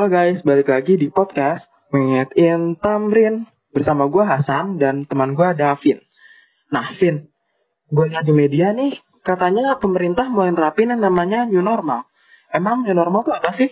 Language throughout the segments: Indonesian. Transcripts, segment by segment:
Halo guys, balik lagi di podcast Mengingetin Tamrin Bersama gue Hasan dan teman gue Davin Nah Vin, gue lihat di media nih Katanya pemerintah mulai nerapin yang namanya new normal Emang new normal tuh apa sih?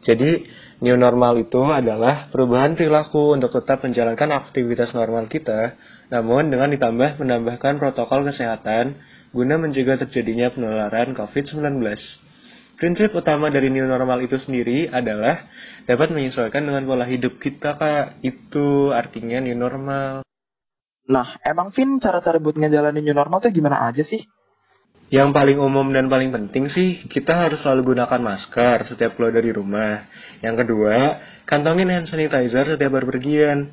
Jadi, new normal itu adalah perubahan perilaku untuk tetap menjalankan aktivitas normal kita, namun dengan ditambah menambahkan protokol kesehatan guna mencegah terjadinya penularan COVID-19. Prinsip utama dari new normal itu sendiri adalah dapat menyesuaikan dengan pola hidup kita, Kak. Itu artinya new normal. Nah, emang Vin cara-cara buat ngejalanin new normal tuh gimana aja sih? Yang paling umum dan paling penting sih, kita harus selalu gunakan masker setiap keluar dari rumah. Yang kedua, kantongin hand sanitizer setiap berpergian.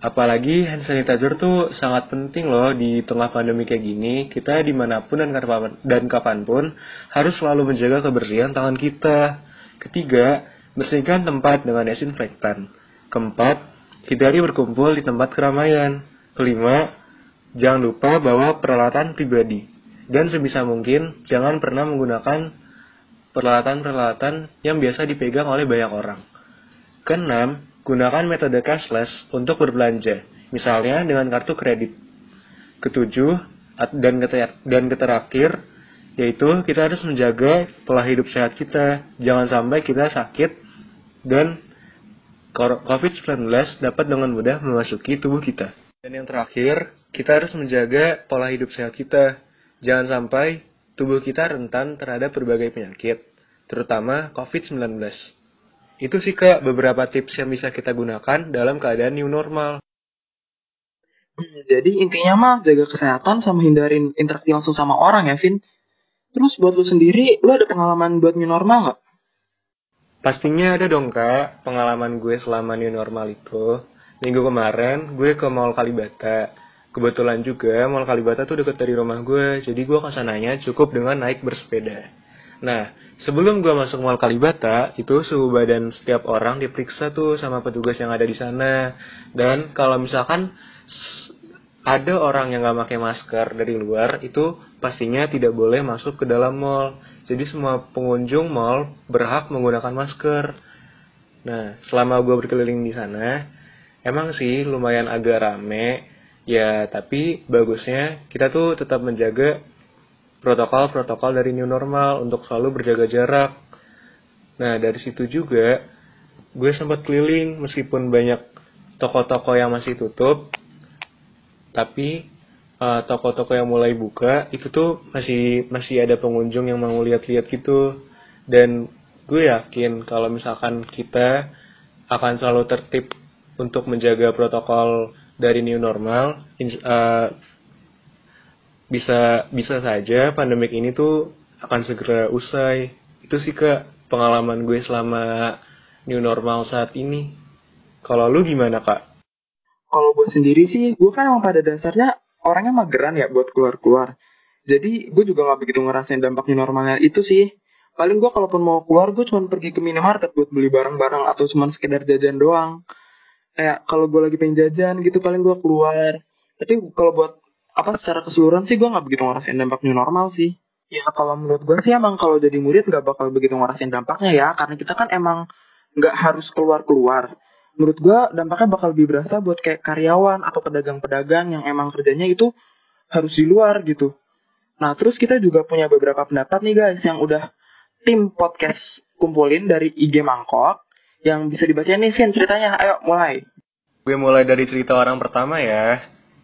Apalagi hand sanitizer tuh sangat penting loh di tengah pandemi kayak gini. Kita di mana pun dan, kapan, dan kapan pun harus selalu menjaga kebersihan tangan kita. Ketiga, bersihkan tempat dengan desinfektan. Keempat, hindari berkumpul di tempat keramaian. Kelima, jangan lupa bawa peralatan pribadi. Dan sebisa mungkin, jangan pernah menggunakan peralatan-peralatan yang biasa dipegang oleh banyak orang. Keenam, gunakan metode cashless untuk berbelanja, misalnya dengan kartu kredit. Ketujuh, dan, dan terakhir, yaitu kita harus menjaga pola hidup sehat kita. Jangan sampai kita sakit dan COVID-19 dapat dengan mudah memasuki tubuh kita. Dan yang terakhir, kita harus menjaga pola hidup sehat kita Jangan sampai tubuh kita rentan terhadap berbagai penyakit, terutama COVID-19. Itu sih kak beberapa tips yang bisa kita gunakan dalam keadaan new normal. Hmm, jadi intinya mah jaga kesehatan sama hindarin interaksi langsung sama orang ya, Vin. Terus buat lu sendiri, lu ada pengalaman buat new normal nggak? Pastinya ada dong kak, pengalaman gue selama new normal itu. Minggu kemarin gue ke Mall Kalibata Kebetulan juga Mall Kalibata tuh deket dari rumah gue, jadi gue ke sananya cukup dengan naik bersepeda. Nah, sebelum gue masuk Mall Kalibata, itu suhu badan setiap orang diperiksa tuh sama petugas yang ada di sana. Dan kalau misalkan ada orang yang gak pakai masker dari luar, itu pastinya tidak boleh masuk ke dalam mall. Jadi semua pengunjung mall berhak menggunakan masker. Nah, selama gue berkeliling di sana, emang sih lumayan agak rame, Ya, tapi bagusnya kita tuh tetap menjaga protokol-protokol dari new normal untuk selalu berjaga jarak. Nah, dari situ juga gue sempat keliling meskipun banyak toko-toko yang masih tutup, tapi uh, toko-toko yang mulai buka itu tuh masih masih ada pengunjung yang mau lihat-lihat gitu. Dan gue yakin kalau misalkan kita akan selalu tertib untuk menjaga protokol dari new normal uh, bisa bisa saja pandemik ini tuh akan segera usai. Itu sih ke pengalaman gue selama new normal saat ini. Kalau lu gimana kak? Kalau gue sendiri sih gue kan emang pada dasarnya orangnya mageran ya buat keluar keluar jadi gue juga nggak begitu ngerasain dampak new normalnya itu sih. Paling gue kalaupun mau keluar gue cuma pergi ke minimarket buat beli barang-barang atau cuma sekedar jajan doang. Kayak kalau gue lagi pengen jajan gitu paling gue keluar. Tapi kalau buat apa secara keseluruhan sih gue nggak begitu ngerasain dampak new normal sih ya kalau menurut gue sih emang kalau jadi murid nggak bakal begitu ngerasain dampaknya ya karena kita kan emang nggak harus keluar keluar menurut gue dampaknya bakal lebih berasa buat kayak karyawan atau pedagang-pedagang yang emang kerjanya itu harus di luar gitu nah terus kita juga punya beberapa pendapat nih guys yang udah tim podcast kumpulin dari IG Mangkok yang bisa dibacain nih Vin ceritanya. Ayo mulai. Gue mulai dari cerita orang pertama ya.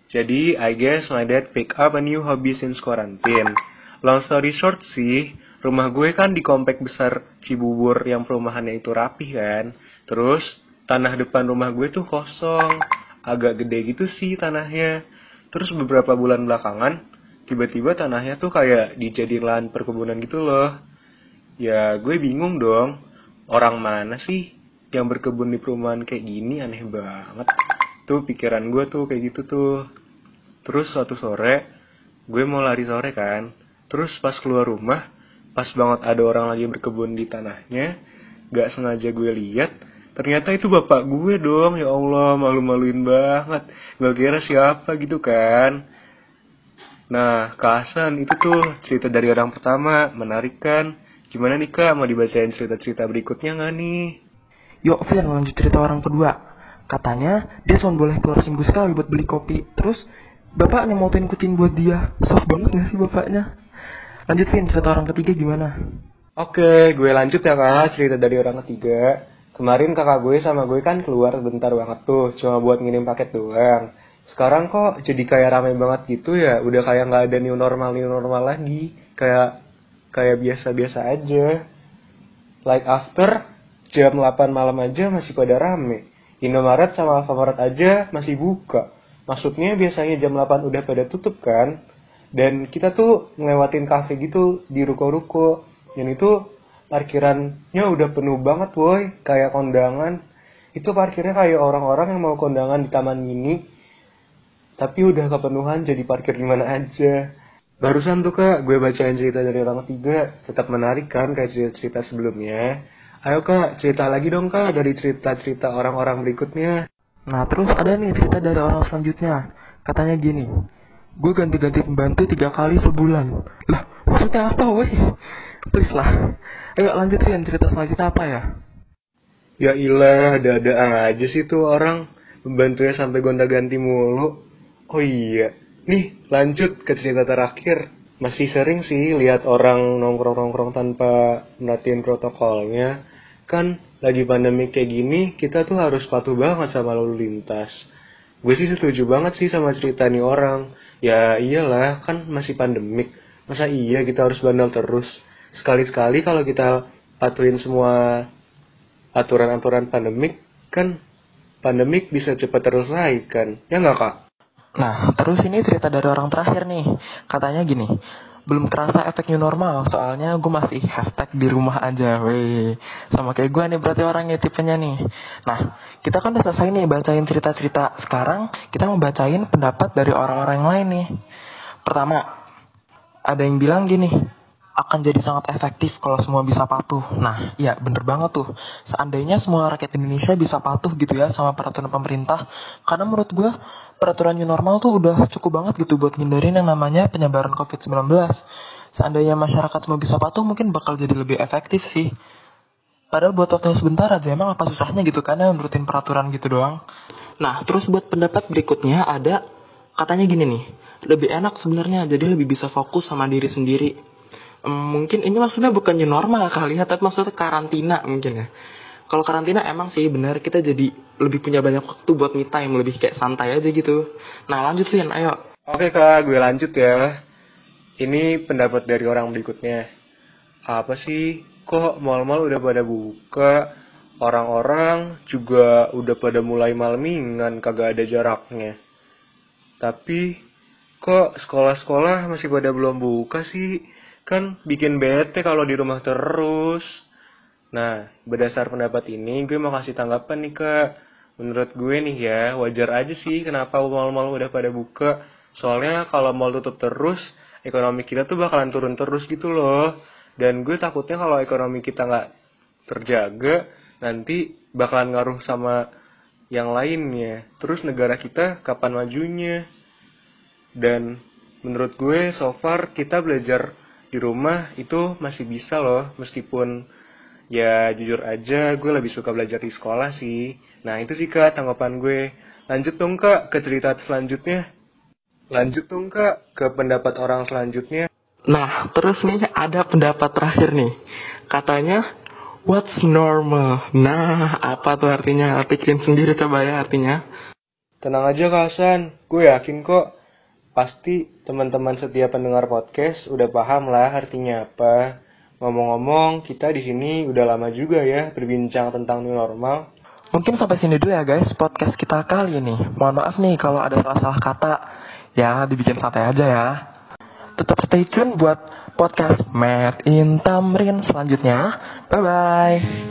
Jadi, I guess my dad pick up a new hobby since quarantine. Long story short sih, rumah gue kan di komplek besar Cibubur yang perumahannya itu rapih kan. Terus, tanah depan rumah gue tuh kosong. Agak gede gitu sih tanahnya. Terus beberapa bulan belakangan, tiba-tiba tanahnya tuh kayak dijadiin lahan perkebunan gitu loh. Ya, gue bingung dong. Orang mana sih yang berkebun di perumahan kayak gini aneh banget tuh pikiran gue tuh kayak gitu tuh. Terus suatu sore gue mau lari sore kan. Terus pas keluar rumah pas banget ada orang lagi berkebun di tanahnya gak sengaja gue lihat ternyata itu bapak gue dong. Ya Allah malu-maluin banget. Gak kira siapa gitu kan. Nah Kasan itu tuh cerita dari orang pertama menarik kan? Gimana nih kak? Mau dibacain cerita-cerita berikutnya gak nih? Yuk Fir lanjut cerita orang kedua. Katanya dia cuma boleh keluar seminggu sekali buat beli kopi. Terus bapaknya motoin kucing buat dia. Soft banget gak sih bapaknya? Lanjut Vin, cerita orang ketiga gimana? Oke, gue lanjut ya kak, cerita dari orang ketiga. Kemarin kakak gue sama gue kan keluar bentar banget tuh, cuma buat ngirim paket doang. Sekarang kok jadi kayak rame banget gitu ya, udah kayak nggak ada new normal new normal lagi, kayak kayak biasa-biasa aja. Like after jam 8 malam aja masih pada rame. Indomaret sama Alfamart aja masih buka. Maksudnya biasanya jam 8 udah pada tutup kan? Dan kita tuh ngelewatin cafe gitu di ruko-ruko. Dan itu parkirannya udah penuh banget boy kayak kondangan itu parkirnya kayak orang-orang yang mau kondangan di taman mini tapi udah kepenuhan jadi parkir di mana aja barusan tuh kak gue bacain cerita dari orang ketiga tetap menarik kan kayak cerita-cerita sebelumnya ayo kak cerita lagi dong kak dari cerita-cerita orang-orang berikutnya Nah terus ada nih cerita dari orang selanjutnya. Katanya gini, gue ganti-ganti pembantu tiga kali sebulan. Lah maksudnya apa weh? Please lah. Ayo lanjutin cerita selanjutnya apa ya? Ya ilah, ada-ada aja sih tuh orang membantunya sampai gonta-ganti mulu. Oh iya, nih lanjut ke cerita terakhir. Masih sering sih lihat orang nongkrong-nongkrong tanpa merhatiin protokolnya. Kan lagi pandemi kayak gini, kita tuh harus patuh banget sama lalu lintas. Gue sih setuju banget sih sama cerita nih orang. Ya iyalah, kan masih pandemik. Masa iya kita harus bandel terus? Sekali-sekali kalau kita patuhin semua aturan-aturan pandemik, kan pandemik bisa cepat terselesaikan. Ya nggak kak? Nah terus ini cerita dari orang terakhir nih. Katanya gini, belum kerasa efek new normal. Soalnya gue masih hashtag di rumah aja weh. Sama kayak gue nih berarti orangnya tipenya nih. Nah kita kan udah selesai nih bacain cerita-cerita. Sekarang kita mau bacain pendapat dari orang-orang lain nih. Pertama ada yang bilang gini akan jadi sangat efektif kalau semua bisa patuh. Nah, iya bener banget tuh. Seandainya semua rakyat Indonesia bisa patuh gitu ya sama peraturan pemerintah. Karena menurut gue peraturan new normal tuh udah cukup banget gitu buat ngindarin yang namanya penyebaran COVID-19. Seandainya masyarakat semua bisa patuh mungkin bakal jadi lebih efektif sih. Padahal buat waktu sebentar aja emang apa susahnya gitu kan ya nurutin peraturan gitu doang. Nah, terus buat pendapat berikutnya ada katanya gini nih. Lebih enak sebenarnya jadi lebih bisa fokus sama diri sendiri mungkin ini maksudnya bukannya normal kali ya, tapi maksudnya karantina mungkin ya. Kalau karantina emang sih benar kita jadi lebih punya banyak waktu buat me time, lebih kayak santai aja gitu. Nah lanjut Vin, ayo. Oke kak, gue lanjut ya. Ini pendapat dari orang berikutnya. Apa sih, kok mal-mal udah pada buka, orang-orang juga udah pada mulai malmingan, kagak ada jaraknya. Tapi, kok sekolah-sekolah masih pada belum buka sih? Kan bikin bete kalau di rumah terus. Nah, berdasar pendapat ini, gue mau kasih tanggapan nih ke menurut gue nih ya, wajar aja sih kenapa mal-mal udah pada buka. Soalnya kalau mal tutup terus, ekonomi kita tuh bakalan turun terus gitu loh. Dan gue takutnya kalau ekonomi kita nggak terjaga, nanti bakalan ngaruh sama yang lainnya. Terus negara kita kapan majunya? Dan menurut gue so far kita belajar di rumah itu masih bisa loh meskipun ya jujur aja gue lebih suka belajar di sekolah sih nah itu sih kak tanggapan gue lanjut dong kak ke cerita selanjutnya lanjut dong kak ke pendapat orang selanjutnya Nah, terus nih ada pendapat terakhir nih. Katanya, what's normal? Nah, apa tuh artinya? Pikirin sendiri coba ya artinya. tenang aja kak Hasan gue yakin kok pasti teman-teman setiap pendengar podcast udah paham lah artinya apa. Ngomong-ngomong, kita di sini udah lama juga ya berbincang tentang new normal. Mungkin sampai sini dulu ya guys podcast kita kali ini. Mohon maaf nih kalau ada salah-salah kata. Ya, dibikin santai aja ya. Tetap stay tune buat podcast Mad in Tamrin selanjutnya. Bye-bye.